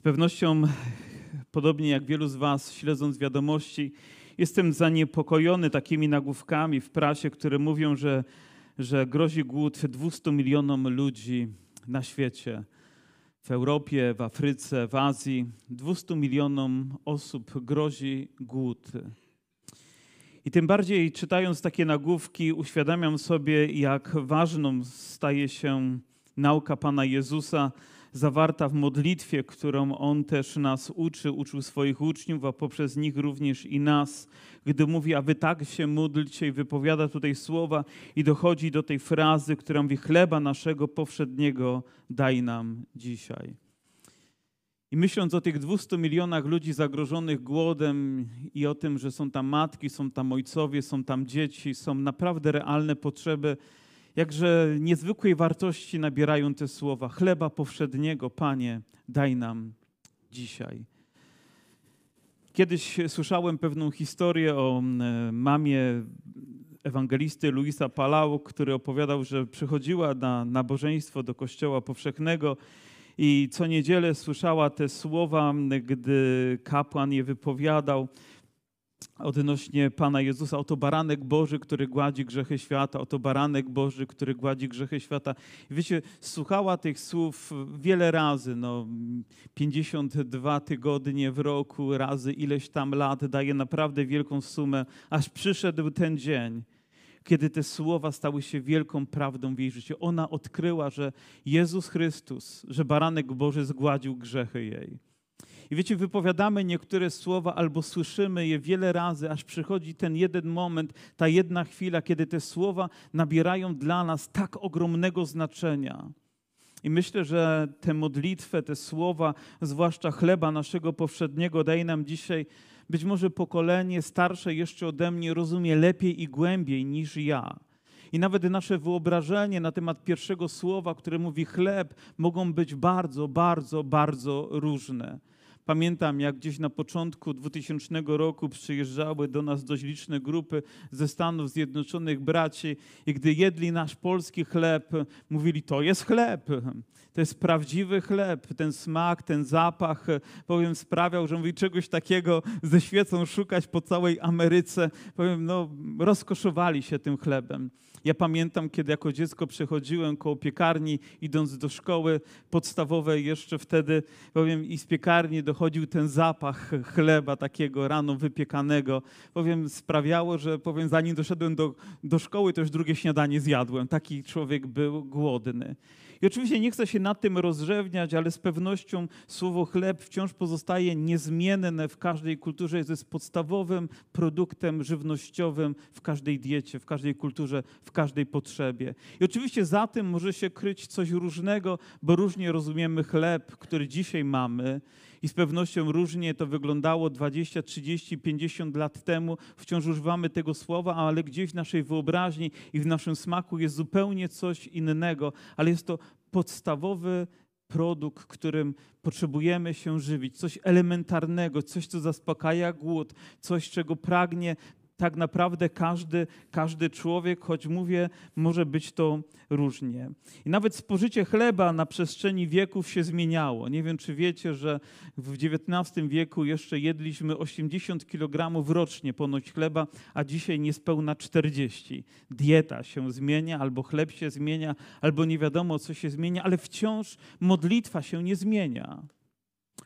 Z pewnością, podobnie jak wielu z Was, śledząc wiadomości, jestem zaniepokojony takimi nagłówkami w prasie, które mówią, że, że grozi głód 200 milionom ludzi na świecie. W Europie, w Afryce, w Azji 200 milionom osób grozi głód. I tym bardziej czytając takie nagłówki, uświadamiam sobie, jak ważną staje się nauka Pana Jezusa zawarta w modlitwie, którą On też nas uczy, uczył swoich uczniów, a poprzez nich również i nas, gdy mówi, a wy tak się módlcie i wypowiada tutaj słowa i dochodzi do tej frazy, która mówi, chleba naszego powszedniego daj nam dzisiaj. I myśląc o tych 200 milionach ludzi zagrożonych głodem i o tym, że są tam matki, są tam ojcowie, są tam dzieci, są naprawdę realne potrzeby, Jakże niezwykłej wartości nabierają te słowa. Chleba powszedniego, Panie, daj nam dzisiaj. Kiedyś słyszałem pewną historię o e, mamie ewangelisty Luisa Palau, który opowiadał, że przychodziła na nabożeństwo do kościoła powszechnego i co niedzielę słyszała te słowa, gdy kapłan je wypowiadał odnośnie Pana Jezusa. Oto baranek Boży, który gładzi grzechy świata. Oto baranek Boży, który gładzi grzechy świata. I wiecie, słuchała tych słów wiele razy. No, 52 tygodnie w roku, razy ileś tam lat. Daje naprawdę wielką sumę. Aż przyszedł ten dzień, kiedy te słowa stały się wielką prawdą w jej życiu. Ona odkryła, że Jezus Chrystus, że baranek Boży zgładził grzechy jej. I wiecie, wypowiadamy niektóre słowa albo słyszymy je wiele razy, aż przychodzi ten jeden moment, ta jedna chwila, kiedy te słowa nabierają dla nas tak ogromnego znaczenia. I myślę, że tę modlitwę, te słowa, zwłaszcza chleba naszego powszedniego, daje nam dzisiaj być może pokolenie starsze jeszcze ode mnie rozumie lepiej i głębiej niż ja. I nawet nasze wyobrażenie na temat pierwszego słowa, które mówi chleb, mogą być bardzo, bardzo, bardzo różne. Pamiętam, jak gdzieś na początku 2000 roku przyjeżdżały do nas dość liczne grupy ze Stanów Zjednoczonych braci i gdy jedli nasz polski chleb, mówili, to jest chleb, to jest prawdziwy chleb. Ten smak, ten zapach, powiem, sprawiał, że mówi, czegoś takiego ze świecą szukać po całej Ameryce. Powiem, no, rozkoszowali się tym chlebem. Ja pamiętam, kiedy jako dziecko przechodziłem koło piekarni, idąc do szkoły podstawowej, jeszcze wtedy, powiem, i z piekarni dochodził ten zapach chleba takiego rano wypiekanego. Powiem, sprawiało, że powiem, zanim doszedłem do, do szkoły, to już drugie śniadanie zjadłem. Taki człowiek był głodny. I oczywiście nie chcę się nad tym rozrzewniać, ale z pewnością słowo chleb wciąż pozostaje niezmienne w każdej kulturze. Jest podstawowym produktem żywnościowym w każdej diecie, w każdej kulturze, w każdej potrzebie. I oczywiście za tym może się kryć coś różnego, bo różnie rozumiemy chleb, który dzisiaj mamy. I z pewnością różnie to wyglądało 20, 30, 50 lat temu. Wciąż używamy tego słowa, ale gdzieś w naszej wyobraźni i w naszym smaku jest zupełnie coś innego, ale jest to podstawowy produkt, którym potrzebujemy się żywić, coś elementarnego, coś, co zaspokaja głód, coś, czego pragnie tak naprawdę każdy, każdy człowiek, choć mówię, może być to różnie. I nawet spożycie chleba na przestrzeni wieków się zmieniało. Nie wiem, czy wiecie, że w XIX wieku jeszcze jedliśmy 80 kg rocznie ponoć chleba, a dzisiaj niespełna 40. Dieta się zmienia, albo chleb się zmienia, albo nie wiadomo, co się zmienia, ale wciąż modlitwa się nie zmienia.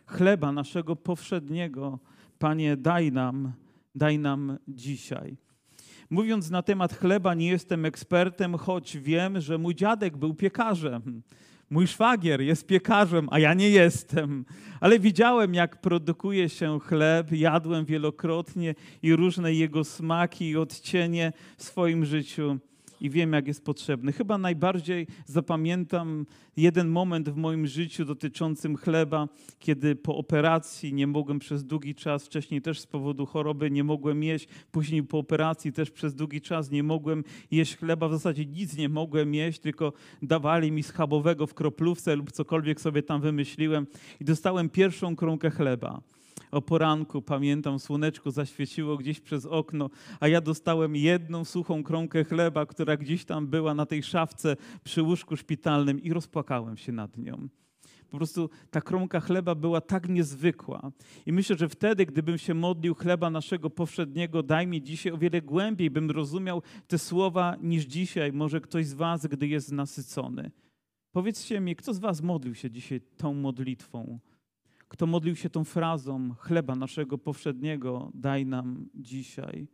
Chleba naszego powszedniego, Panie, daj nam daj nam dzisiaj. Mówiąc na temat chleba, nie jestem ekspertem, choć wiem, że mój dziadek był piekarzem. Mój szwagier jest piekarzem, a ja nie jestem. Ale widziałem, jak produkuje się chleb, jadłem wielokrotnie i różne jego smaki i odcienie w swoim życiu i wiem, jak jest potrzebny. Chyba najbardziej zapamiętam jeden moment w moim życiu dotyczącym chleba, kiedy po operacji nie mogłem przez długi czas, wcześniej też z powodu choroby nie mogłem jeść, później po operacji też przez długi czas nie mogłem jeść chleba, w zasadzie nic nie mogłem jeść, tylko dawali mi schabowego w kroplówce lub cokolwiek sobie tam wymyśliłem. I dostałem pierwszą kromkę chleba o poranku, pamiętam, słoneczko zaświeciło gdzieś przez okno, a ja dostałem jedną suchą kromkę chleba, która gdzieś tam była na tej szafce przy łóżku szpitalnym i rozpłakałem się nad nią. po prostu ta kromka chleba była tak niezwykła. I myślę, że wtedy, gdybym się modlił chleba naszego powszedniego, daj mi dzisiaj o wiele głębiej, bym rozumiał te słowa niż dzisiaj, może ktoś z was, gdy jest nasycony. Powiedzcie mi, kto z was modlił się dzisiaj tą modlitwą? Kto modlił się tą frazą chleba naszego powszedniego, daj nam dzisiaj.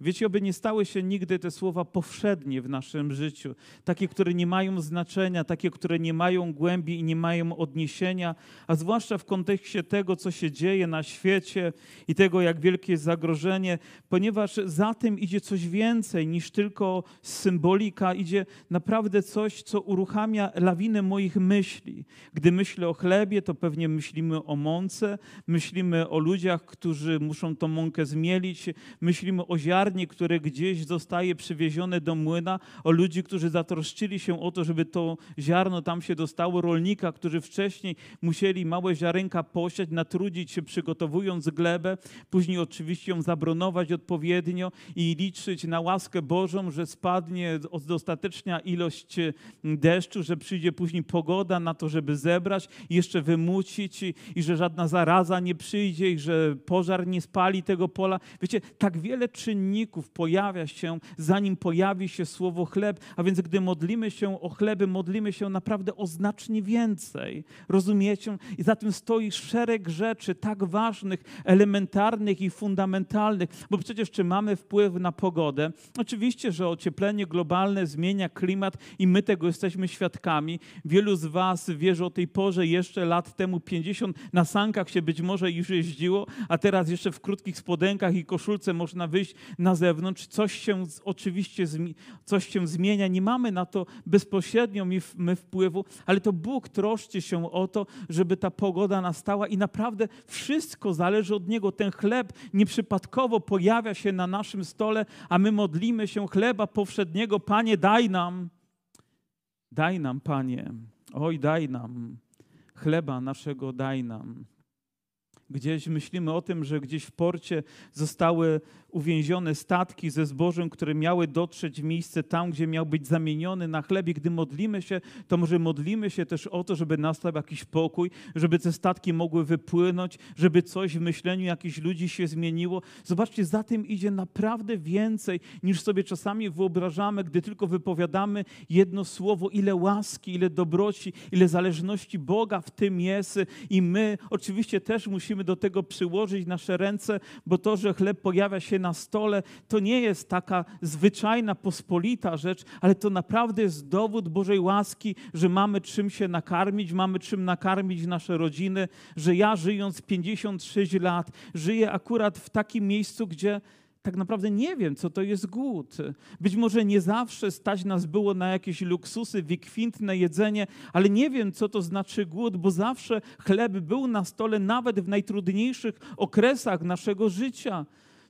Wiecie, oby nie stały się nigdy te słowa powszednie w naszym życiu, takie, które nie mają znaczenia, takie, które nie mają głębi i nie mają odniesienia, a zwłaszcza w kontekście tego, co się dzieje na świecie i tego, jak wielkie jest zagrożenie, ponieważ za tym idzie coś więcej niż tylko symbolika, idzie naprawdę coś, co uruchamia lawinę moich myśli. Gdy myślę o chlebie, to pewnie myślimy o mące, myślimy o ludziach, którzy muszą tą mąkę zmielić, myślimy o ziarnie, ziarnie, które gdzieś zostaje przywiezione do młyna, o ludzi, którzy zatroszczyli się o to, żeby to ziarno tam się dostało, rolnika, którzy wcześniej musieli małe ziarenka posiać, natrudzić się przygotowując glebę, później oczywiście ją zabronować odpowiednio i liczyć na łaskę Bożą, że spadnie dostateczna ilość deszczu, że przyjdzie później pogoda na to, żeby zebrać jeszcze wymucić i, i że żadna zaraza nie przyjdzie i że pożar nie spali tego pola. Wiecie, tak wiele czynników pojawia się, zanim pojawi się słowo chleb. A więc gdy modlimy się o chleby, modlimy się naprawdę o znacznie więcej. Rozumiecie? I za tym stoi szereg rzeczy tak ważnych, elementarnych i fundamentalnych, bo przecież czy mamy wpływ na pogodę? Oczywiście, że ocieplenie globalne zmienia klimat i my tego jesteśmy świadkami. Wielu z Was wie, że o tej porze jeszcze lat temu 50 na sankach się być może już jeździło, a teraz jeszcze w krótkich spodenkach i koszulce można wyjść na zewnątrz, coś się oczywiście coś się zmienia, nie mamy na to bezpośrednio my wpływu, ale to Bóg troszczy się o to, żeby ta pogoda nastała i naprawdę wszystko zależy od Niego. Ten chleb nieprzypadkowo pojawia się na naszym stole, a my modlimy się chleba powszedniego. Panie, daj nam, daj nam, Panie, oj, daj nam, chleba naszego daj nam. Gdzieś myślimy o tym, że gdzieś w porcie zostały uwięzione statki ze zbożem, które miały dotrzeć w miejsce tam, gdzie miał być zamieniony na chleb. I gdy modlimy się, to może modlimy się też o to, żeby nastał jakiś pokój, żeby te statki mogły wypłynąć, żeby coś w myśleniu jakichś ludzi się zmieniło. Zobaczcie, za tym idzie naprawdę więcej, niż sobie czasami wyobrażamy, gdy tylko wypowiadamy jedno słowo, ile łaski, ile dobroci, ile zależności Boga w tym jest. I my oczywiście też musimy do tego przyłożyć nasze ręce, bo to, że chleb pojawia się na stole, to nie jest taka zwyczajna, pospolita rzecz, ale to naprawdę jest dowód Bożej łaski, że mamy czym się nakarmić, mamy czym nakarmić nasze rodziny, że ja żyjąc 56 lat, żyję akurat w takim miejscu, gdzie tak naprawdę nie wiem, co to jest głód. Być może nie zawsze stać nas było na jakieś luksusy, wykwintne jedzenie, ale nie wiem, co to znaczy głód, bo zawsze chleb był na stole nawet w najtrudniejszych okresach naszego życia.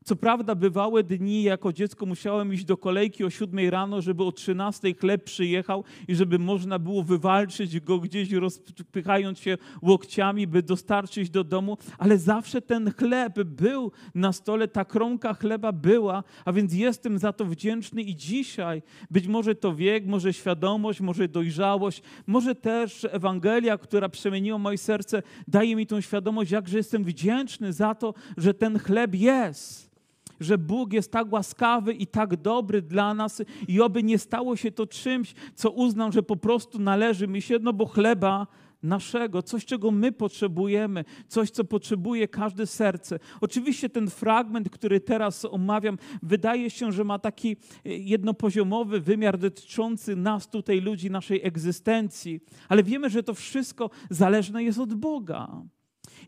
Co prawda bywały dni, jako dziecko musiałem iść do kolejki o 7 rano, żeby o 13 chleb przyjechał i żeby można było wywalczyć go gdzieś rozpychając się łokciami, by dostarczyć do domu, ale zawsze ten chleb był na stole, ta kromka chleba była, a więc jestem za to wdzięczny i dzisiaj być może to wiek, może świadomość, może dojrzałość, może też Ewangelia, która przemieniła moje serce, daje mi tą świadomość, jakże jestem wdzięczny za to, że ten chleb jest że Bóg jest tak łaskawy i tak dobry dla nas i oby nie stało się to czymś, co uznam, że po prostu należy mi się, no bo chleba naszego, coś, czego my potrzebujemy, coś, co potrzebuje każde serce. Oczywiście ten fragment, który teraz omawiam, wydaje się, że ma taki e, jednopoziomowy wymiar dotyczący nas tutaj, ludzi, naszej egzystencji, ale wiemy, że to wszystko zależne jest od Boga.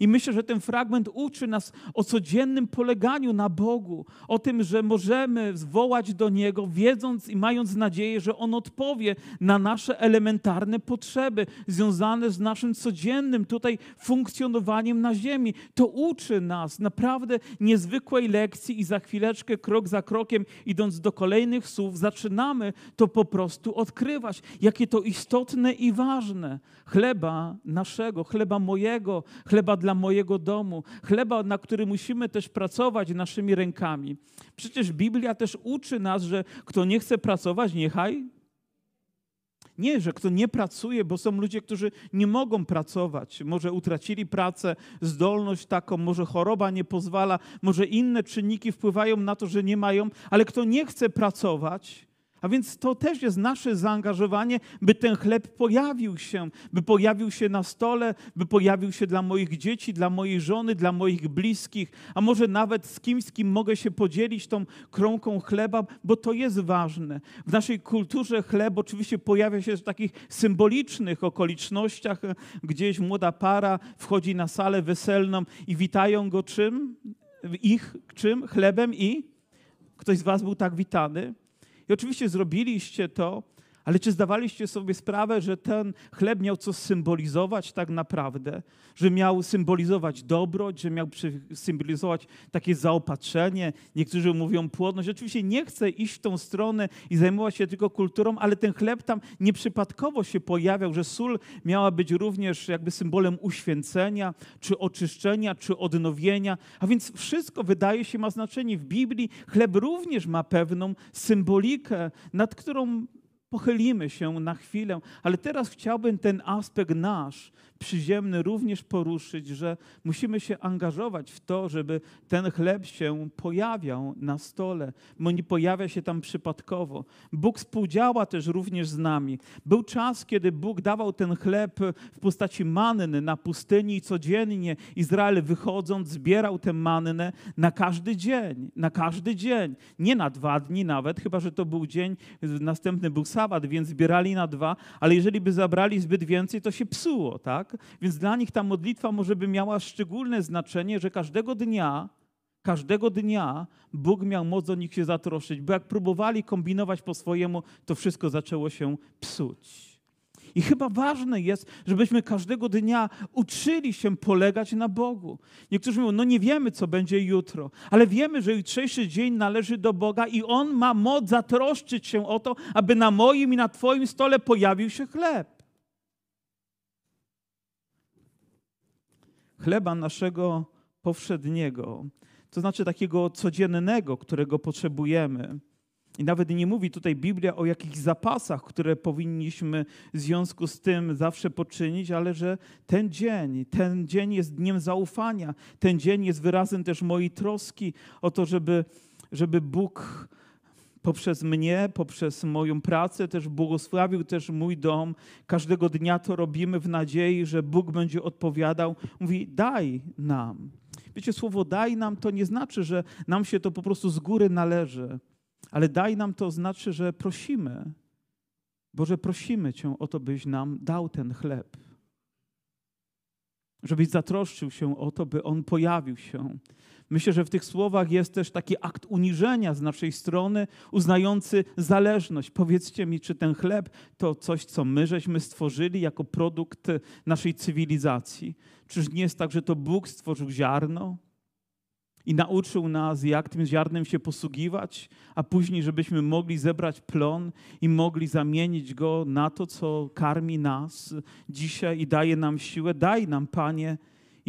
I myślę, że ten fragment uczy nas o codziennym poleganiu na Bogu, o tym, że możemy zwołać do Niego, wiedząc i mając nadzieję, że On odpowie na nasze elementarne potrzeby związane z naszym codziennym tutaj funkcjonowaniem na ziemi. To uczy nas naprawdę niezwykłej lekcji i za chwileczkę, krok za krokiem, idąc do kolejnych słów, zaczynamy to po prostu odkrywać, jakie to istotne i ważne. Chleba naszego, chleba mojego, chleba dla dla mojego domu, chleba, na który musimy też pracować naszymi rękami. Przecież Biblia też uczy nas, że kto nie chce pracować, niechaj Nie, że kto nie pracuje, bo są ludzie, którzy nie mogą pracować. Może utracili pracę, zdolność taką, może choroba nie pozwala, może inne czynniki wpływają na to, że nie mają, ale kto nie chce pracować, a więc to też jest nasze zaangażowanie, by ten chleb pojawił się, by pojawił się na stole, by pojawił się dla moich dzieci, dla mojej żony, dla moich bliskich, a może nawet z kimś, z kim mogę się podzielić tą kromką chleba, bo to jest ważne. W naszej kulturze chleb oczywiście pojawia się w takich symbolicznych okolicznościach. Gdzieś młoda para wchodzi na salę weselną i witają go czym? Ich czym? Chlebem i? Ktoś z was był tak witany? I oczywiście zrobiliście to, ale czy zdawaliście sobie sprawę, że ten chleb miał coś symbolizować tak naprawdę? Że miał symbolizować dobroć, że miał symbolizować takie zaopatrzenie? Niektórzy mówią płodność. Oczywiście nie chcę iść w tą stronę i zajmować się tylko kulturą, ale ten chleb tam nieprzypadkowo się pojawiał, że sól miała być również jakby symbolem uświęcenia, czy oczyszczenia, czy odnowienia. A więc wszystko wydaje się ma znaczenie. W Biblii chleb również ma pewną symbolikę, nad którą pochylimy się na chwilę, ale teraz chciałbym ten aspekt nasz przyziemny również poruszyć, że musimy się angażować w to, żeby ten chleb się pojawiał na stole, bo nie pojawia się tam przypadkowo. Bóg współdziała też również z nami. Był czas, kiedy Bóg dawał ten chleb w postaci manny na pustyni i codziennie Izrael wychodząc zbierał tę mannę na każdy dzień, na każdy dzień, nie na dwa dni nawet, chyba że to był dzień, następny był sabat, więc zbierali na dwa, ale jeżeli by zabrali zbyt więcej, to się psuło, tak? Tak? Więc dla nich ta modlitwa może by miała szczególne znaczenie, że każdego dnia, każdego dnia Bóg miał moc o nich się zatroszczyć, bo jak próbowali kombinować po swojemu, to wszystko zaczęło się psuć. I chyba ważne jest, żebyśmy każdego dnia uczyli się polegać na Bogu. Niektórzy mówią, no nie wiemy, co będzie jutro, ale wiemy, że jutrzejszy dzień należy do Boga i On ma moc zatroszczyć się o to, aby na moim i na Twoim stole pojawił się chleb. Chleba naszego powszedniego, to znaczy takiego codziennego, którego potrzebujemy. I nawet nie mówi tutaj Biblia o jakichś zapasach, które powinniśmy w związku z tym zawsze poczynić, ale że ten dzień, ten dzień jest dniem zaufania, ten dzień jest wyrazem też mojej troski o to, żeby, żeby Bóg poprzez mnie, poprzez moją pracę też błogosławił też mój dom. Każdego dnia to robimy w nadziei, że Bóg będzie odpowiadał. Mówi, daj nam. Wiecie, słowo daj nam to nie znaczy, że nam się to po prostu z góry należy, ale daj nam to znaczy, że prosimy. Boże, prosimy Cię o to, byś nam dał ten chleb. Żebyś zatroszczył się o to, by on pojawił się. Myślę, że w tych słowach jest też taki akt uniżenia z naszej strony, uznający zależność. Powiedzcie mi, czy ten chleb to coś, co my żeśmy stworzyli jako produkt naszej cywilizacji? Czyż nie jest tak, że to Bóg stworzył ziarno i nauczył nas, jak tym ziarnem się posługiwać, a później, żebyśmy mogli zebrać plon i mogli zamienić go na to, co karmi nas dzisiaj i daje nam siłę? Daj nam, Panie,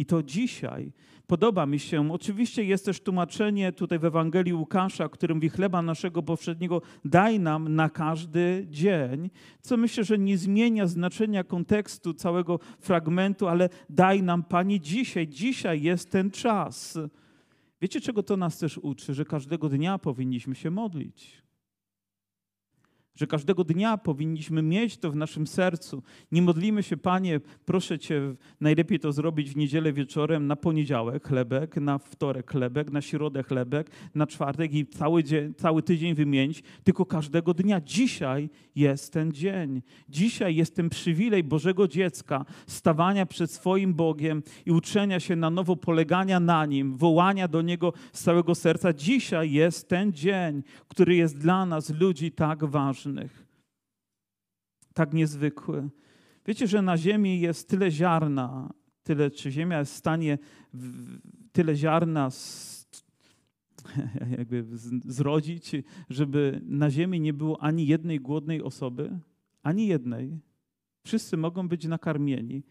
i to dzisiaj podoba mi się. Oczywiście jest też tłumaczenie tutaj w Ewangelii Łukasza, którym mówi chleba naszego powszedniego daj nam na każdy dzień, co myślę, że nie zmienia znaczenia kontekstu całego fragmentu, ale daj nam, Panie, dzisiaj. Dzisiaj jest ten czas. Wiecie, czego to nas też uczy? Że każdego dnia powinniśmy się modlić że każdego dnia powinniśmy mieć to w naszym sercu. Nie modlimy się, Panie, proszę Cię, najlepiej to zrobić w niedzielę wieczorem, na poniedziałek chlebek, na wtorek chlebek, na środę chlebek, na czwartek i cały, dzień, cały tydzień wymienić, tylko każdego dnia. Dzisiaj jest ten dzień. Dzisiaj jest ten przywilej Bożego dziecka, stawania przed swoim Bogiem i uczenia się na nowo polegania na Nim, wołania do Niego z całego serca. Dzisiaj jest ten dzień, który jest dla nas, ludzi, tak ważny ważnych, tak niezwykły. Wiecie, że na ziemi jest tyle ziarna, tyle, czy ziemia jest w stanie w, tyle ziarna z, jakby zrodzić, żeby na ziemi nie było ani jednej głodnej osoby, ani jednej. Wszyscy mogą być nakarmieni.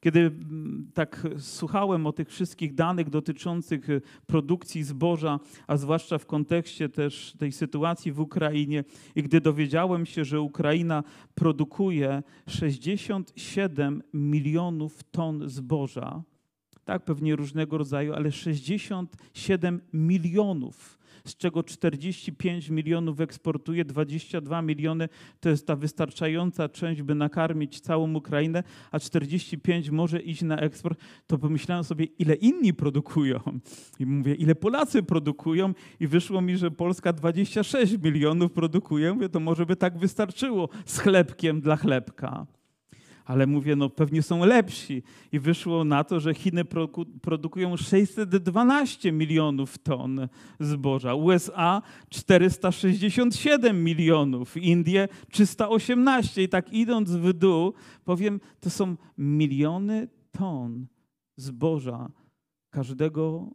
Kiedy mm, tak słuchałem o tych wszystkich danych dotyczących y, produkcji zboża, a zwłaszcza w kontekście też tej sytuacji w Ukrainie, i gdy dowiedziałem się, że Ukraina produkuje 67 milionów ton zboża, tak, pewnie różnego rodzaju, ale 67 milionów z czego 45 milionów eksportuje, 22 miliony to jest ta wystarczająca część, by nakarmić całą Ukrainę, a 45 może iść na eksport, to pomyślałem sobie, ile inni produkują. I mówię, ile Polacy produkują i wyszło mi, że Polska 26 milionów produkuje. Mówię, to może by tak wystarczyło z chlebkiem dla chlebka ale mówię, no pewnie są lepsi. I wyszło na to, że Chiny produkują 612 milionów ton zboża, USA 467 milionów, Indie 318. I tak idąc w dół, powiem, to są miliony ton zboża każdego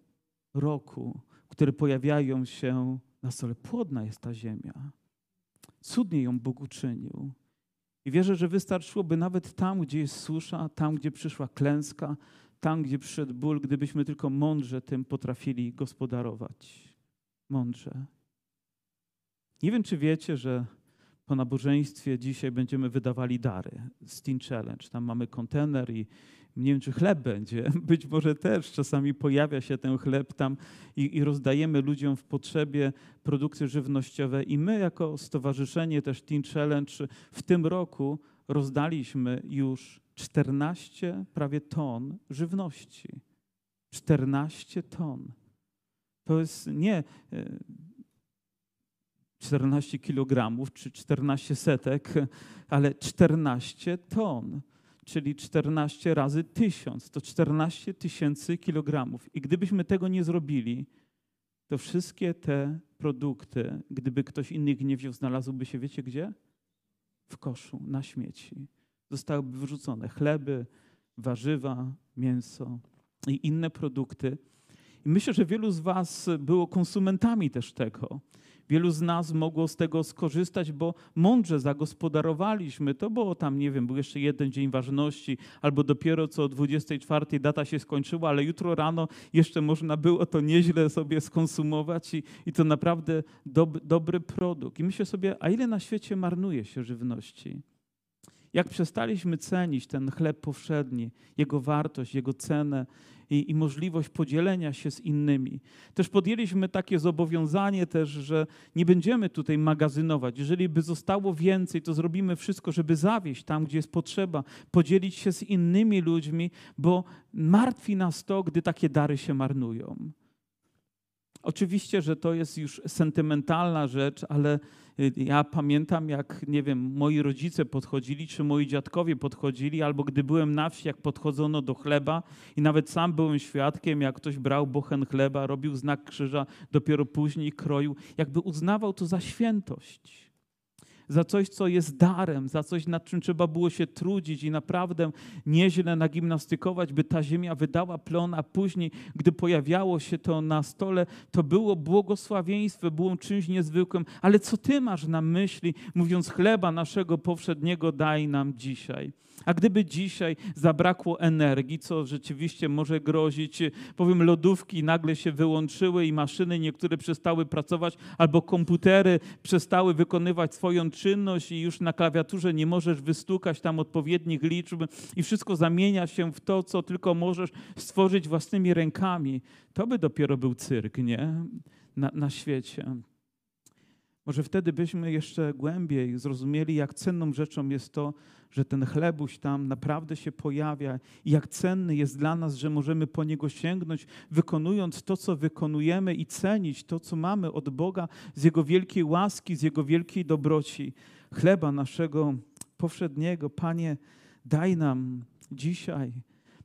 roku, które pojawiają się na stole. Płodna jest ta ziemia. Cudnie ją Bóg uczynił. I wierzę, że wystarczyłoby nawet tam, gdzie jest susza, tam, gdzie przyszła klęska, tam, gdzie przyszedł ból, gdybyśmy tylko mądrze tym potrafili gospodarować. Mądrze. Nie wiem, czy wiecie, że po nabożeństwie dzisiaj będziemy wydawali dary. Steam Challenge. Tam mamy kontener i nie wiem, czy chleb będzie. Być może też czasami pojawia się ten chleb tam i, i rozdajemy ludziom w potrzebie produkty żywnościowe. I my, jako stowarzyszenie też Teen Challenge, w tym roku rozdaliśmy już 14 prawie ton żywności. 14 ton. To jest nie 14 e, kilogramów czy 14 setek, ale 14 ton czyli 14 razy 1000, to 14 tysięcy kilogramów. I gdybyśmy tego nie zrobili, to wszystkie te produkty, gdyby ktoś inny nie wziął, znalazłby się, wiecie gdzie? W koszu, na śmieci. Zostałyby wyrzucone chleby, warzywa, mięso i inne produkty. I myślę, że wielu z Was było konsumentami też tego. Wielu z nas mogło z tego skorzystać, bo mądrze zagospodarowaliśmy to, bo tam, nie wiem, był jeszcze jeden dzień ważności, albo dopiero co o 24 data się skończyła, ale jutro rano jeszcze można było to nieźle sobie skonsumować i, i to naprawdę dob, dobry produkt. I myślę sobie, a ile na świecie marnuje się żywności? Jak przestaliśmy cenić ten chleb powszedni, jego wartość, jego cenę i, i, możliwość podzielenia się z innymi. Też podjęliśmy takie zobowiązanie też, że nie będziemy tutaj magazynować. Jeżeli by zostało więcej, to zrobimy wszystko, żeby zawieść tam, gdzie jest potrzeba, podzielić się z innymi ludźmi, bo martwi nas to, gdy takie dary się marnują. Oczywiście, że to jest już sentymentalna rzecz, ale ja pamiętam, jak, nie wiem, moi rodzice podchodzili, czy moi dziadkowie podchodzili, albo gdy byłem na wsi, jak podchodzono do chleba i nawet sam byłem świadkiem, jak ktoś brał bochen chleba, robił znak krzyża, dopiero później kroił, jakby uznawał to za świętość za coś, co jest darem, za coś, nad czym trzeba było się trudzić i naprawdę nieźle nagimnastykować, by ta ziemia wydała plon, a później, gdy pojawiało się to na stole, to było błogosławieństwo, było czymś niezwykłym. Ale co ty masz na myśli, mówiąc chleba naszego powszedniego daj nam dzisiaj? A gdyby dzisiaj zabrakło energii, co rzeczywiście może grozić, powiem, lodówki nagle się wyłączyły i maszyny niektóre przestały pracować, albo komputery przestały wykonywać swoją czynność i już na klawiaturze nie możesz wystukać tam odpowiednich liczb i wszystko zamienia się w to, co tylko możesz stworzyć własnymi rękami. To by dopiero był cyrk, nie? Na, na świecie. Może wtedy byśmy jeszcze głębiej zrozumieli, jak cenną rzeczą jest to, że ten chlebuś tam naprawdę się pojawia i jak cenny jest dla nas, że możemy po niego sięgnąć, wykonując to, co wykonujemy i cenić to, co mamy od Boga z Jego wielkiej łaski, z Jego wielkiej dobroci. Chleba naszego powszedniego, Panie, daj nam dzisiaj.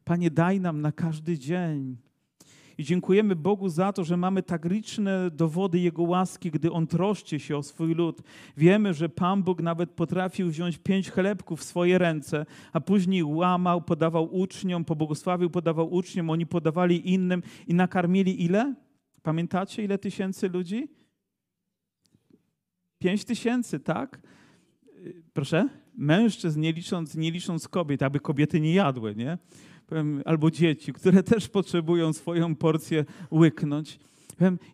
Panie, daj nam na każdy dzień. I dziękujemy Bogu za to, że mamy tak liczne dowody Jego łaski, gdy On troszczy się o swój lud. Wiemy, że Pan Bóg nawet potrafił wziąć pięć chlebków w swoje ręce, a później łamał, podawał uczniom, pobłogosławił, podawał uczniom, oni podawali innym i nakarmili ile? Pamiętacie, ile tysięcy ludzi? Pięć tysięcy, tak? Proszę? mężczyzn, nie licząc, nie licząc kobiet, aby kobiety nie jadły, nie? Albo dzieci, które też potrzebują swoją porcję łyknąć.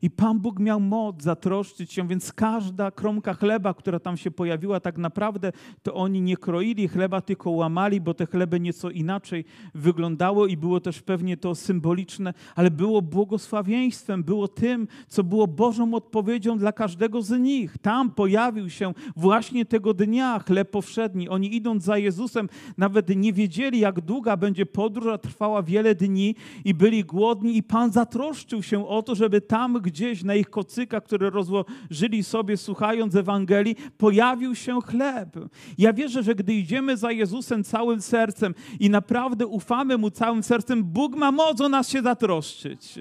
I Pan Bóg miał moc zatroszczyć się, więc każda kromka chleba, która tam się pojawiła, tak naprawdę to oni nie kroili chleba, tylko łamali, bo te chleby nieco inaczej wyglądało i było też pewnie to symboliczne, ale było błogosławieństwem, było tym, co było Bożą odpowiedzią dla każdego z nich. Tam pojawił się właśnie tego dnia chleb powszedni. Oni idąc za Jezusem nawet nie wiedzieli, jak długa będzie podróż, a trwała wiele dni i byli głodni i Pan zatroszczył się o to, żeby tam gdzieś na ich kocykach, które rozłożyli sobie słuchając Ewangelii, pojawił się chleb. Ja wierzę, że gdy idziemy za Jezusem całym sercem i naprawdę ufamy Mu całym sercem, Bóg ma moc o nas się zatroszczyć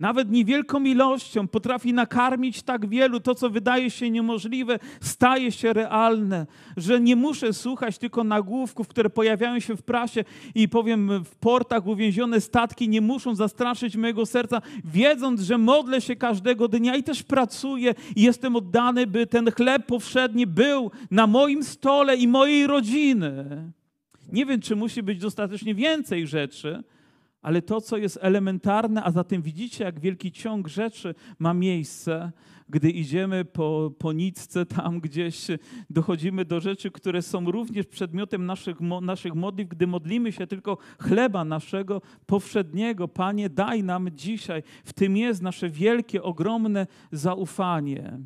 nawet niewielką ilością potrafi nakarmić tak wielu, to co wydaje się niemożliwe, staje się realne, że nie muszę słuchać tylko nagłówków, które pojawiają się w prasie i powiem w portach uwięzione statki nie muszą zastraszyć mojego serca, wiedząc, że modlę się każdego dnia i też pracuję i jestem oddany, by ten chleb powszedni był na moim stole i mojej rodziny. Nie wiem, czy musi być dostatecznie więcej rzeczy, ale to, co jest elementarne, a zatem widzicie, jak wielki ciąg rzeczy ma miejsce, gdy idziemy po, po nicce, tam gdzieś dochodzimy do rzeczy, które są również przedmiotem naszych, naszych modlitw, gdy modlimy się tylko chleba naszego powszedniego. Panie, daj nam dzisiaj. W tym jest nasze wielkie, ogromne zaufanie.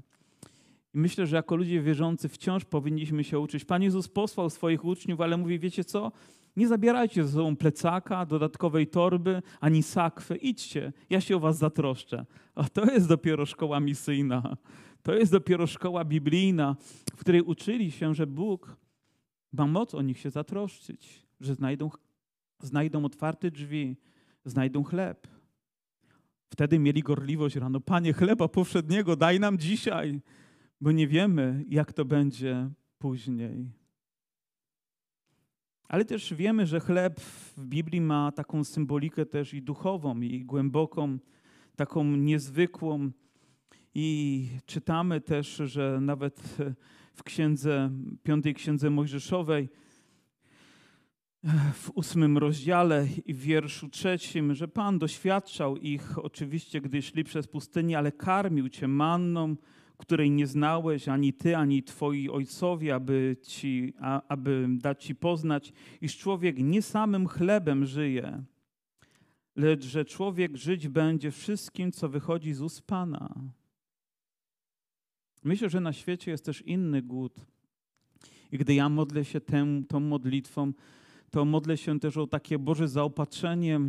I myślę, że jako ludzie wierzący wciąż powinniśmy się uczyć. Pan Jezus posłał swoich uczniów, ale mówi, wiecie co? Nie zabierajcie ze sobą plecaka, dodatkowej torby, ani sakwy. Idźcie, ja się o was zatroszczę. A to jest dopiero szkoła misyjna. To jest dopiero szkoła biblijna, w której uczyli się, że Bóg ma moc o nich się zatroszczyć, że znajdą, znajdą otwarte drzwi, znajdą chleb. Wtedy mieli gorliwość rano. Panie, chleba powszedniego daj nam dzisiaj, bo nie wiemy, jak to będzie później. Ale też wiemy, że chleb w Biblii ma taką symbolikę też i duchową, i głęboką, taką niezwykłą. I czytamy też, że nawet w księdze, piątej księdze Mojżeszowej, w ósmym rozdziale i w wierszu trzecim, że Pan doświadczał ich oczywiście, gdy szli przez pustynię, ale karmił cię manną, której nie znałeś ani ty, ani twoi ojcowie, aby, ci, a, aby dać ci poznać, iż człowiek nie samym chlebem żyje, lecz że człowiek żyć będzie wszystkim, co wychodzi z ust Pana. Myślę, że na świecie jest też inny głód. I gdy ja modlę się tę, tą modlitwą, to modlę się też o takie Boże zaopatrzenie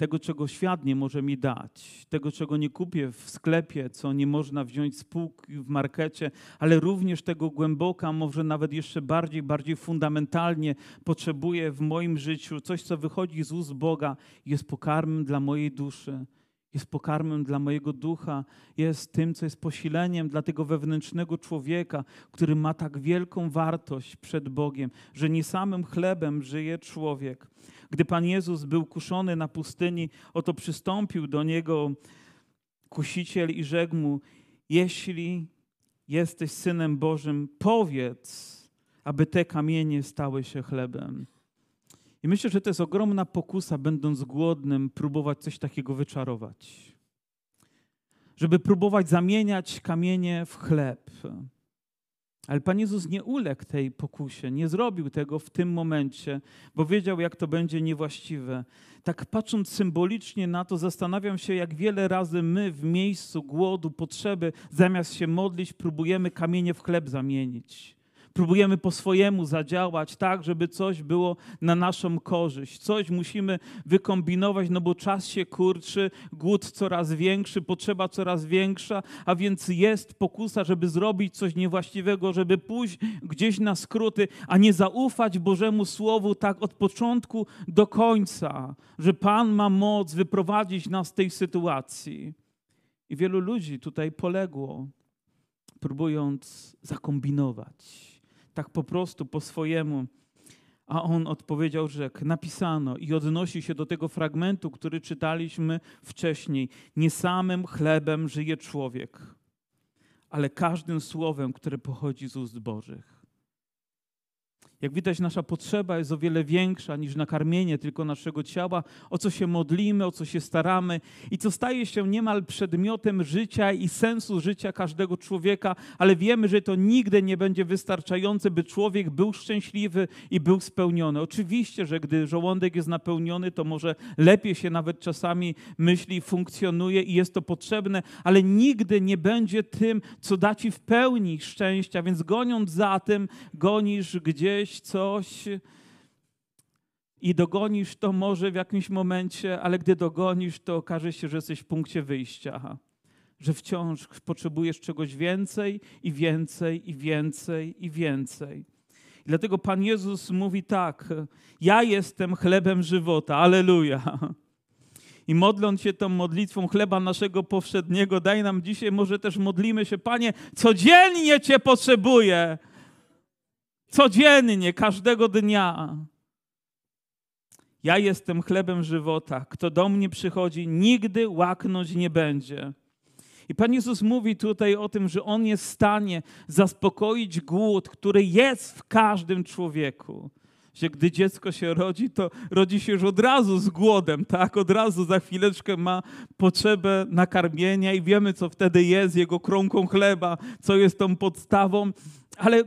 tego, czego świat nie może mi dać, tego, czego nie kupię w sklepie, co nie można wziąć z półki w markecie, ale również tego głęboka, może nawet jeszcze bardziej, bardziej fundamentalnie potrzebuję w moim życiu, coś, co wychodzi z ust Boga, jest pokarmem dla mojej duszy jest pokarmem dla mojego ducha, jest tym, co jest posileniem dla tego wewnętrznego człowieka, który ma tak wielką wartość przed Bogiem, że nie samym chlebem żyje człowiek. Gdy Pan Jezus był kuszony na pustyni, oto przystąpił do niego kusiciel i rzekł mu: Jeśli jesteś synem Bożym, powiedz, aby te kamienie stały się chlebem. I myślę, że to jest ogromna pokusa, będąc głodnym, próbować coś takiego wyczarować. Żeby próbować zamieniać kamienie w chleb. Ale Pan Jezus nie uległ tej pokusie, nie zrobił tego w tym momencie, bo wiedział, jak to będzie niewłaściwe. Tak patrząc symbolicznie na to, zastanawiam się, jak wiele razy my w miejscu głodu, potrzeby, zamiast się modlić, próbujemy kamienie w chleb zamienić. Próbujemy po swojemu zadziałać tak, żeby coś było na naszą korzyść. Coś musimy wykombinować, no bo czas się kurczy, głód coraz większy, potrzeba coraz większa, a więc jest pokusa, żeby zrobić coś niewłaściwego, żeby pójść gdzieś na skróty, a nie zaufać Bożemu Słowu tak od początku do końca, że Pan ma moc wyprowadzić nas z tej sytuacji. I wielu ludzi tutaj poległo, próbując zakombinować tak po prostu, po swojemu. A on odpowiedział, że napisano i odnosi się do tego fragmentu, który czytaliśmy wcześniej. Nie samym chlebem żyje człowiek, ale każdym słowem, które pochodzi z ust Bożych. Jak widać, nasza potrzeba jest o wiele większa niż nakarmienie tylko naszego ciała, o co się modlimy, o co się staramy. I co staje się niemal przedmiotem życia i sensu życia każdego człowieka, ale wiemy, że to nigdy nie będzie wystarczające, by człowiek był szczęśliwy i był spełniony. Oczywiście, że gdy żołądek jest napełniony, to może lepiej się nawet czasami myśli, funkcjonuje i jest to potrzebne, ale nigdy nie będzie tym, co da ci w pełni szczęścia, więc goniąc za tym, gonisz gdzieś coś i dogonisz to może w jakimś momencie, ale gdy dogonisz, to okaże się, że jesteś w punkcie wyjścia. Że wciąż potrzebujesz czegoś więcej i więcej i więcej i więcej. I dlatego Pan Jezus mówi tak: Ja jestem chlebem żywota. Aleluja. I modląc się tą modlitwą chleba naszego powszedniego, daj nam dzisiaj, może też modlimy się, Panie, codziennie Cię potrzebuję. Codziennie, każdego dnia. Ja jestem chlebem żywota. Kto do mnie przychodzi, nigdy łaknąć nie będzie. I Pan Jezus mówi tutaj o tym, że On jest w stanie zaspokoić głód, który jest w każdym człowieku. Że gdy dziecko się rodzi, to rodzi się już od razu z głodem, tak? Od razu za chwileczkę ma potrzebę nakarmienia i wiemy, co wtedy jest jego kromką chleba, co jest tą podstawą, ale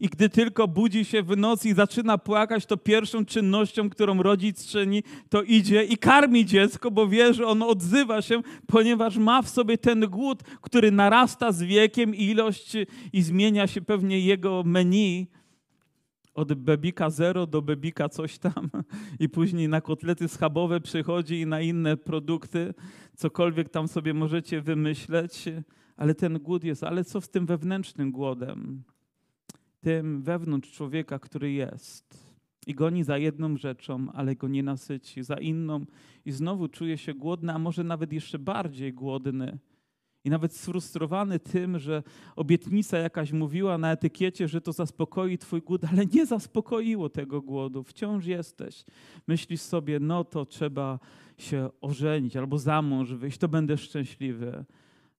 i gdy tylko budzi się w nocy i zaczyna płakać, to pierwszą czynnością, którą rodzic czyni, to idzie i karmi dziecko, bo wie, że ono odzywa się, ponieważ ma w sobie ten głód, który narasta z wiekiem ilość i zmienia się pewnie jego menu od bebika zero do bebika coś tam i później na kotlety schabowe przychodzi i na inne produkty, cokolwiek tam sobie możecie wymyśleć, ale ten głód jest. Ale co z tym wewnętrznym głodem? Tym wewnątrz człowieka, który jest. I goni za jedną rzeczą, ale go nie nasyci, za inną i znowu czuje się głodny, a może nawet jeszcze bardziej głodny. I nawet sfrustrowany tym, że obietnica jakaś mówiła na etykiecie, że to zaspokoi Twój głód, ale nie zaspokoiło tego głodu. Wciąż jesteś. Myślisz sobie, no to trzeba się ożenić albo za mąż wyjść, to będę szczęśliwy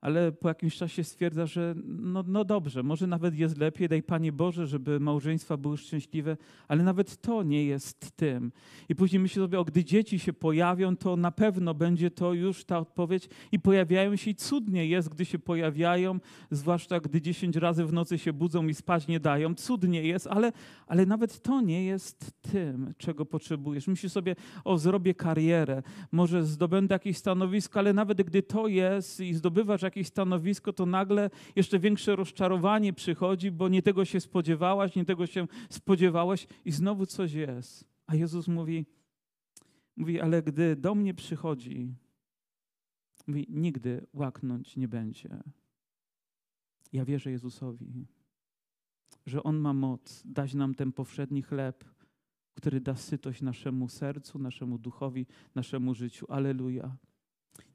ale po jakimś czasie stwierdza, że no, no dobrze, może nawet jest lepiej, daj Panie Boże, żeby małżeństwa były szczęśliwe, ale nawet to nie jest tym. I później myślę sobie, o gdy dzieci się pojawią, to na pewno będzie to już ta odpowiedź i pojawiają się i cudnie jest, gdy się pojawiają, zwłaszcza gdy dziesięć razy w nocy się budzą i spać nie dają. Cudnie jest, ale, ale nawet to nie jest tym, czego potrzebujesz. Myślisz sobie, o zrobię karierę, może zdobędę jakieś stanowisko, ale nawet gdy to jest i zdobywasz jakieś stanowisko, to nagle jeszcze większe rozczarowanie przychodzi, bo nie tego się spodziewałaś, nie tego się spodziewałeś i znowu coś jest. A Jezus mówi, mówi, ale gdy do mnie przychodzi, mówi, nigdy łaknąć nie będzie. Ja wierzę Jezusowi, że On ma moc dać nam ten powszedni chleb, który da sytość naszemu sercu, naszemu duchowi, naszemu życiu. Aleluja.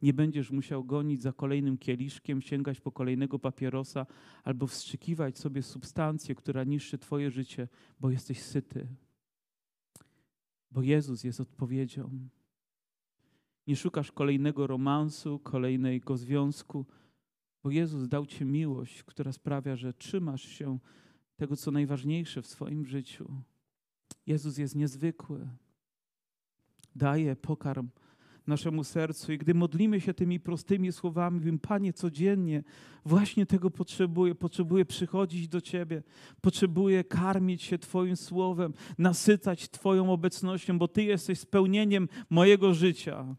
Nie będziesz musiał gonić za kolejnym kieliszkiem, sięgać po kolejnego papierosa albo wstrzykiwać sobie substancję, która niszczy Twoje życie, bo jesteś syty. Bo Jezus jest odpowiedzią. Nie szukasz kolejnego romansu, kolejnego związku, bo Jezus dał Ci miłość, która sprawia, że trzymasz się tego, co najważniejsze w swoim życiu. Jezus jest niezwykły. Daje pokarm naszemu sercu. I gdy modlimy się tymi prostymi słowami, mówimy, Panie, codziennie właśnie tego potrzebuję. Potrzebuję przychodzić do Ciebie, potrzebuję karmić się Twoim słowem, nasycać Twoją obecnością, bo Ty jesteś spełnieniem mojego życia.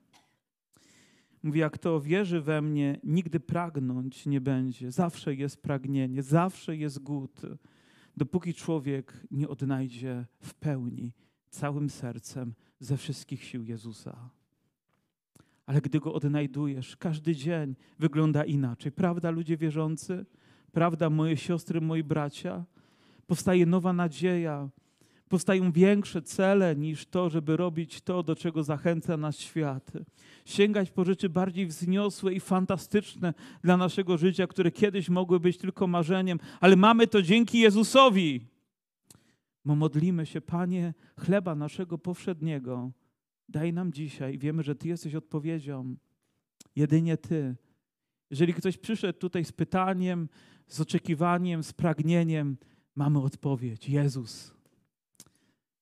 Mówi, jak to wierzy we mnie, nigdy pragnąć nie będzie. Zawsze jest pragnienie, zawsze jest głód, dopóki człowiek nie odnajdzie w pełni, całym sercem, ze wszystkich sił Jezusa ale gdy go odnajdujesz, każdy dzień wygląda inaczej. Prawda, ludzie wierzący? Prawda, moje siostry, moi bracia? Powstaje nowa nadzieja, powstają większe cele niż to, żeby robić to, do czego zachęca nas świat. Sięgać po rzeczy bardziej wzniosłe i fantastyczne dla naszego życia, które kiedyś mogły być tylko marzeniem, ale mamy to dzięki Jezusowi. Bo modlimy się, Panie, chleba naszego powszedniego Daj nam dzisiaj, wiemy, że Ty jesteś odpowiedzią. Jedynie Ty. Jeżeli ktoś przyszedł tutaj z pytaniem, z oczekiwaniem, z pragnieniem, mamy odpowiedź. Jezus.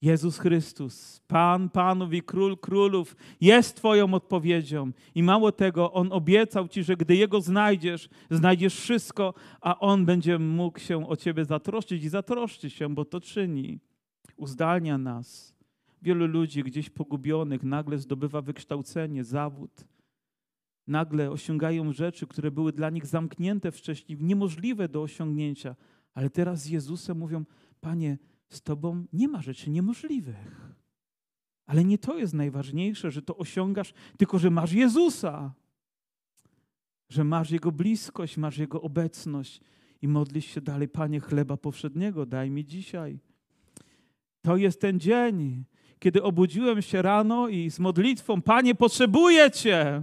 Jezus Chrystus, Pan Panów i Król Królów, jest Twoją odpowiedzią. I mało tego, On obiecał Ci, że gdy Jego znajdziesz, znajdziesz wszystko, a On będzie mógł się o Ciebie zatroszczyć i zatroszczy się, bo to czyni. Uzdalnia nas. Wielu ludzi gdzieś pogubionych nagle zdobywa wykształcenie, zawód. Nagle osiągają rzeczy, które były dla nich zamknięte wcześniej, niemożliwe do osiągnięcia. Ale teraz z Jezusem mówią, Panie, z Tobą nie ma rzeczy niemożliwych. Ale nie to jest najważniejsze, że to osiągasz, tylko że masz Jezusa, że masz Jego bliskość, masz Jego obecność i modlisz się dalej, Panie, chleba powszedniego daj mi dzisiaj. To jest ten dzień, kiedy obudziłem się rano i z modlitwą, Panie, potrzebuję Cię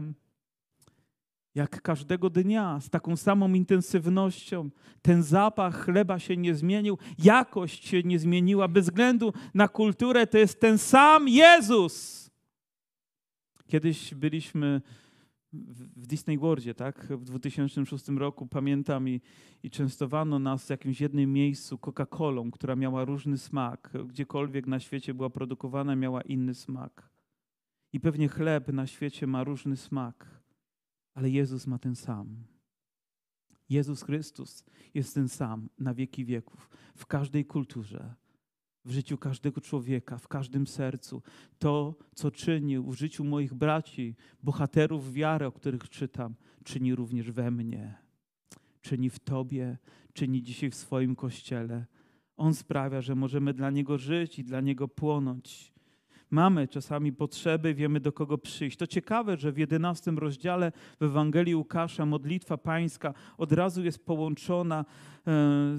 jak każdego dnia, z taką samą intensywnością. Ten zapach chleba się nie zmienił, jakość się nie zmieniła, bez względu na kulturę, to jest ten sam Jezus. Kiedyś byliśmy w Disney Worldzie, tak? W 2006 roku pamiętam i, i częstowano nas w jakimś jednym miejscu Coca-Colą, która miała różny smak. Gdziekolwiek na świecie była produkowana, miała inny smak. I pewnie chleb na świecie ma różny smak ale Jezus ma ten sam. Jezus Chrystus jest ten sam na wieki wieków, w każdej kulturze, w życiu każdego człowieka, w każdym sercu. To, co czynił w życiu moich braci, bohaterów wiary, o których czytam, czyni również we mnie. Czyni w Tobie, czyni dzisiaj w swoim kościele. On sprawia, że możemy dla Niego żyć i dla Niego płonąć mamy czasami potrzeby, wiemy do kogo przyjść. To ciekawe, że w jedenastym rozdziale w Ewangelii Łukasza modlitwa pańska od razu jest połączona e,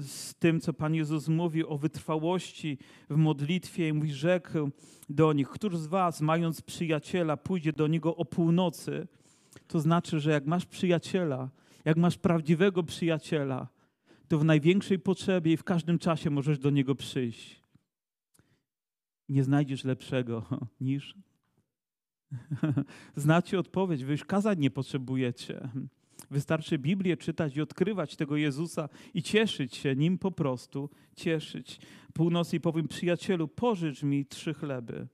z tym, co Pan Jezus mówi o wytrwałości w modlitwie i mówi, rzekł do nich, któż z was, mając przyjaciela, pójdzie do niego o północy, to znaczy, że jak masz przyjaciela, jak masz prawdziwego przyjaciela, to w największej potrzebie i w każdym czasie możesz do niego przyjść nie znajdziesz lepszego niż. Znacie odpowiedź, wy już kazań nie potrzebujecie. Wystarczy Biblię czytać i odkrywać tego Jezusa i cieszyć się nim po prostu, cieszyć. Północy i powiem, przyjacielu, pożycz mi trzy chleby.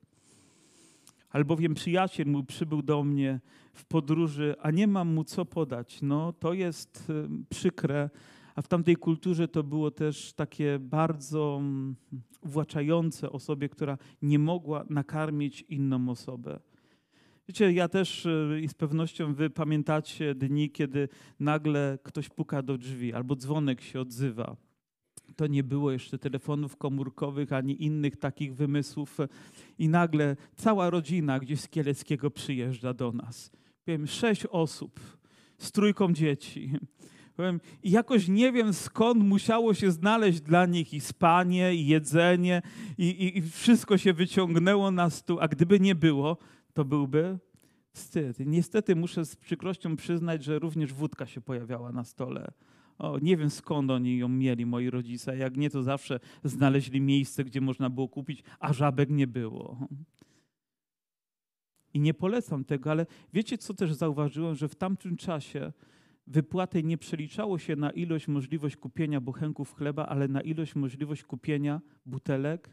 Albowiem przyjaciel mój przybył do mnie w podróży, a nie mam mu co podać. No, to jest przykre, a w tamtej kulturze to było też takie bardzo mm, uwłaczające osobie, która nie mogła nakarmić inną osobę. Wiecie, ja też e, i z pewnością wy pamiętacie dni, kiedy nagle ktoś puka do drzwi albo dzwonek się odzywa. To nie było jeszcze telefonów komórkowych ani innych takich wymysłów. I nagle cała rodzina gdzieś z Kieleckiego przyjeżdża do nas. Wiem, sześć osób z trójką dzieci. I jakoś nie wiem skąd musiało się znaleźć dla nich i spanie, i jedzenie, i, i, i wszystko się wyciągnęło na stół, a gdyby nie było, to byłby wstyd. Niestety muszę z przykrością przyznać, że również wódka się pojawiała na stole. O, nie wiem skąd oni ją mieli, moi rodzice. Jak nie, to zawsze znaleźli miejsce, gdzie można było kupić, a żabek nie było. I nie polecam tego, ale wiecie, co też zauważyłem, że w tamtym czasie wypłaty nie przeliczało się na ilość możliwość kupienia bochenków chleba, ale na ilość możliwość kupienia butelek.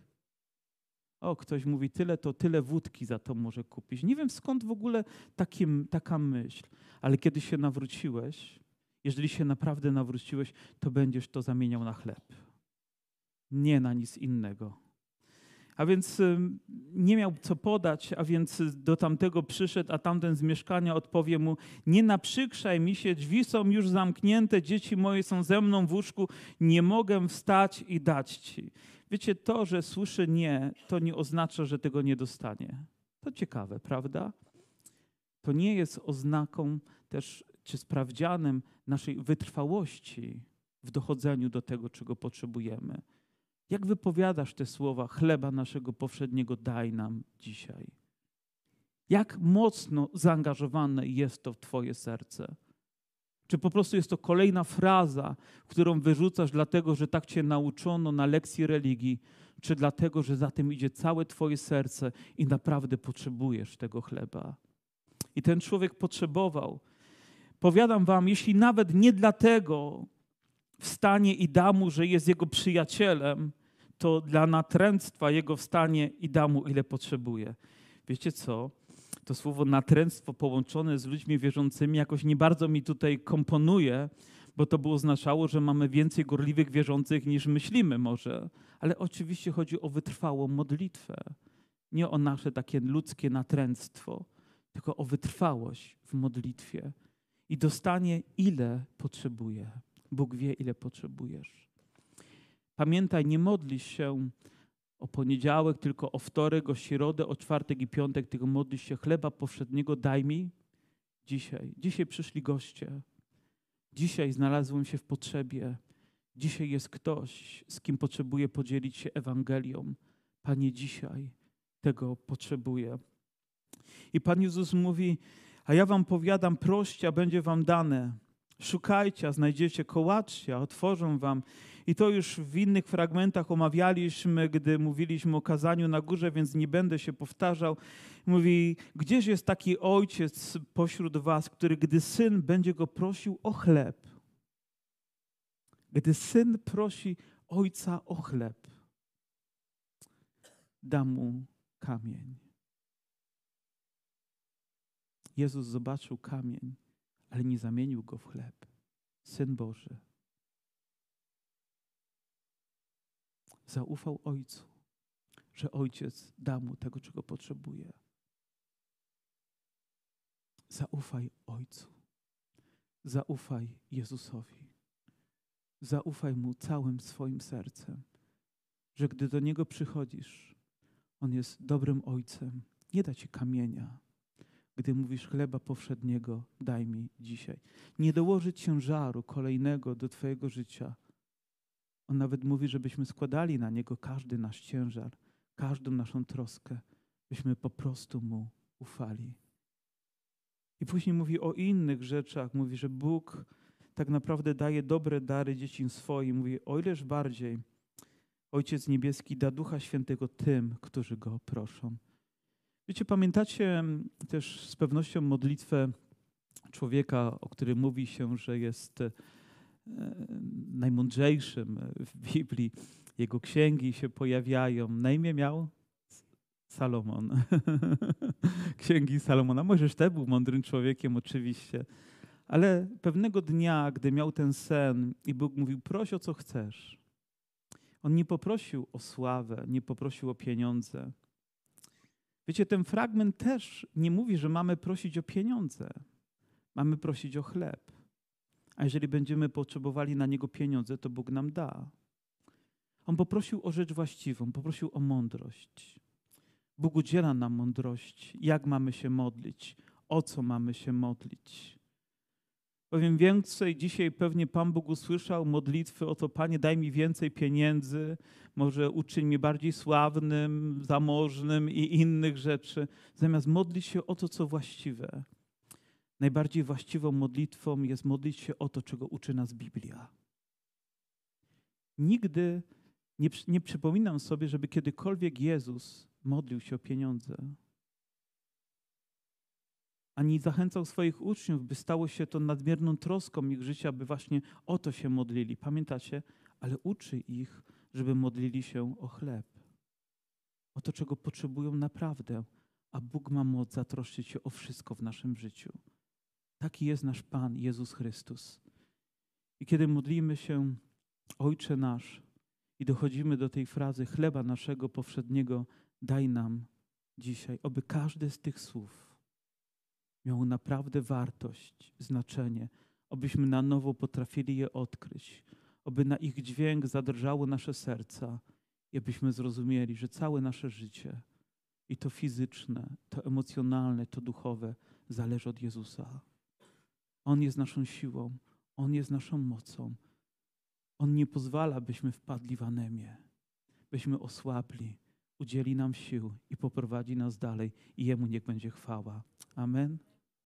O, ktoś mówi, tyle to tyle wódki za to może kupić. Nie wiem skąd w ogóle takim, taka myśl, ale kiedy się nawróciłeś, jeżeli się naprawdę nawróciłeś, to będziesz to zamieniał na chleb. Nie na nic innego. A więc nie miał co podać, a więc do tamtego przyszedł, a tamten z mieszkania odpowie mu: Nie naprzykrzaj mi się, drzwi są już zamknięte, dzieci moje są ze mną w łóżku, nie mogę wstać i dać ci. Wiecie, to, że słyszy nie, to nie oznacza, że tego nie dostanie. To ciekawe, prawda? To nie jest oznaką też, czy sprawdzianem naszej wytrwałości w dochodzeniu do tego, czego potrzebujemy. Jak wypowiadasz te słowa, chleba naszego powszedniego daj nam dzisiaj? Jak mocno zaangażowane jest to w Twoje serce? Czy po prostu jest to kolejna fraza, którą wyrzucasz dlatego, że tak Cię nauczono na lekcji religii, czy dlatego, że za tym idzie całe Twoje serce i naprawdę potrzebujesz tego chleba? I ten człowiek potrzebował. Powiadam Wam, jeśli nawet nie dlatego wstanie i da mu, że jest jego przyjacielem, to dla natręctwa Jego wstanie i da mu, ile potrzebuje. Wiecie co? To słowo natręctwo połączone z ludźmi wierzącymi jakoś nie bardzo mi tutaj komponuje, bo to by oznaczało, że mamy więcej gorliwych wierzących niż myślimy może. Ale oczywiście chodzi o wytrwałą modlitwę. Nie o nasze takie ludzkie natręctwo, tylko o wytrwałość w modlitwie i dostanie, ile potrzebuje. Bóg wie, ile potrzebujesz. Pamiętaj, nie modlisz się o poniedziałek, tylko o wtorek, o środę, o czwartek i piątek, tylko modlisz się chleba powszedniego daj mi dzisiaj. Dzisiaj przyszli goście. Dzisiaj znalazłem się w potrzebie. Dzisiaj jest ktoś, z kim potrzebuję podzielić się Ewangelią. Panie, dzisiaj tego potrzebuję. I Pan Jezus mówi, a ja wam powiadam, proście, a będzie wam dane. Szukajcie, a znajdziecie, kołaczcie, a otworzą wam. I to już w innych fragmentach omawialiśmy, gdy mówiliśmy o kazaniu na górze, więc nie będę się powtarzał. Mówi, gdzież jest taki ojciec pośród was, który gdy syn będzie go prosił o chleb, gdy syn prosi ojca o chleb, da mu kamień. Jezus zobaczył kamień, ale nie zamienił go w chleb. Syn Boży. Zaufał Ojcu, że Ojciec da mu tego, czego potrzebuje. Zaufaj Ojcu. Zaufaj Jezusowi. Zaufaj Mu całym swoim sercem, że gdy do Niego przychodzisz, On jest dobrym Ojcem. Nie da Ci kamienia, gdy mówisz chleba powszedniego, daj mi dzisiaj. Nie dołoży ciężaru kolejnego do Twojego życia. On nawet mówi, żebyśmy składali na Niego każdy nasz ciężar, każdą naszą troskę, byśmy po prostu Mu ufali. I później mówi o innych rzeczach. Mówi, że Bóg tak naprawdę daje dobre dary dzieciom swoim. Mówi, o ileż bardziej Ojciec Niebieski da Ducha Świętego tym, którzy Go proszą. Wiecie, pamiętacie też z pewnością modlitwę człowieka, o którym mówi się, że jest e, najmądrzejszym w Biblii. Jego księgi się pojawiają. Na imię miał Salomon. księgi Salomona. Możesz też był mądrym człowiekiem, oczywiście. Ale pewnego dnia, gdy miał ten sen i Bóg mówił, proś o co chcesz. On nie poprosił o sławę, nie poprosił o pieniądze. Wiecie, ten fragment też nie mówi, że mamy prosić o pieniądze. Mamy prosić o chleb. A jeżeli będziemy potrzebowali na niego pieniądze, to Bóg nam da. On poprosił o rzecz właściwą, poprosił o mądrość. Bóg udziela nam mądrości, jak mamy się modlić, o co mamy się modlić. Powiem więcej, dzisiaj pewnie Pan Bóg usłyszał modlitwy o to, Panie, daj mi więcej pieniędzy, może uczyń mnie bardziej sławnym, zamożnym i innych rzeczy, zamiast modlić się o to, co właściwe. Najbardziej właściwą modlitwą jest modlić się o to, czego uczy nas Biblia. Nigdy nie, nie przypominam sobie, żeby kiedykolwiek Jezus modlił się o pieniądze. Ani zachęcał swoich uczniów, by stało się to nadmierną troską ich życia, by właśnie o to się modlili. Pamiętacie? Ale uczy ich, żeby modlili się o chleb. O to, czego potrzebują naprawdę. A Bóg ma moc zatroszczyć się o wszystko w naszym życiu. Taki jest nasz Pan, Jezus Chrystus. I kiedy modlimy się, Ojcze nasz, i dochodzimy do tej frazy chleba naszego powszedniego, daj nam dzisiaj, oby każde z tych słów miało naprawdę wartość, znaczenie, obyśmy na nowo potrafili je odkryć, oby na ich dźwięk zadrżało nasze serca i abyśmy zrozumieli, że całe nasze życie, i to fizyczne, to emocjonalne, to duchowe, zależy od Jezusa. On jest naszą siłą, On jest naszą mocą. On nie pozwala, byśmy wpadli w anemię, byśmy osłabli, udzieli nam sił i poprowadzi nas dalej i Jemu niech będzie chwała. Amen.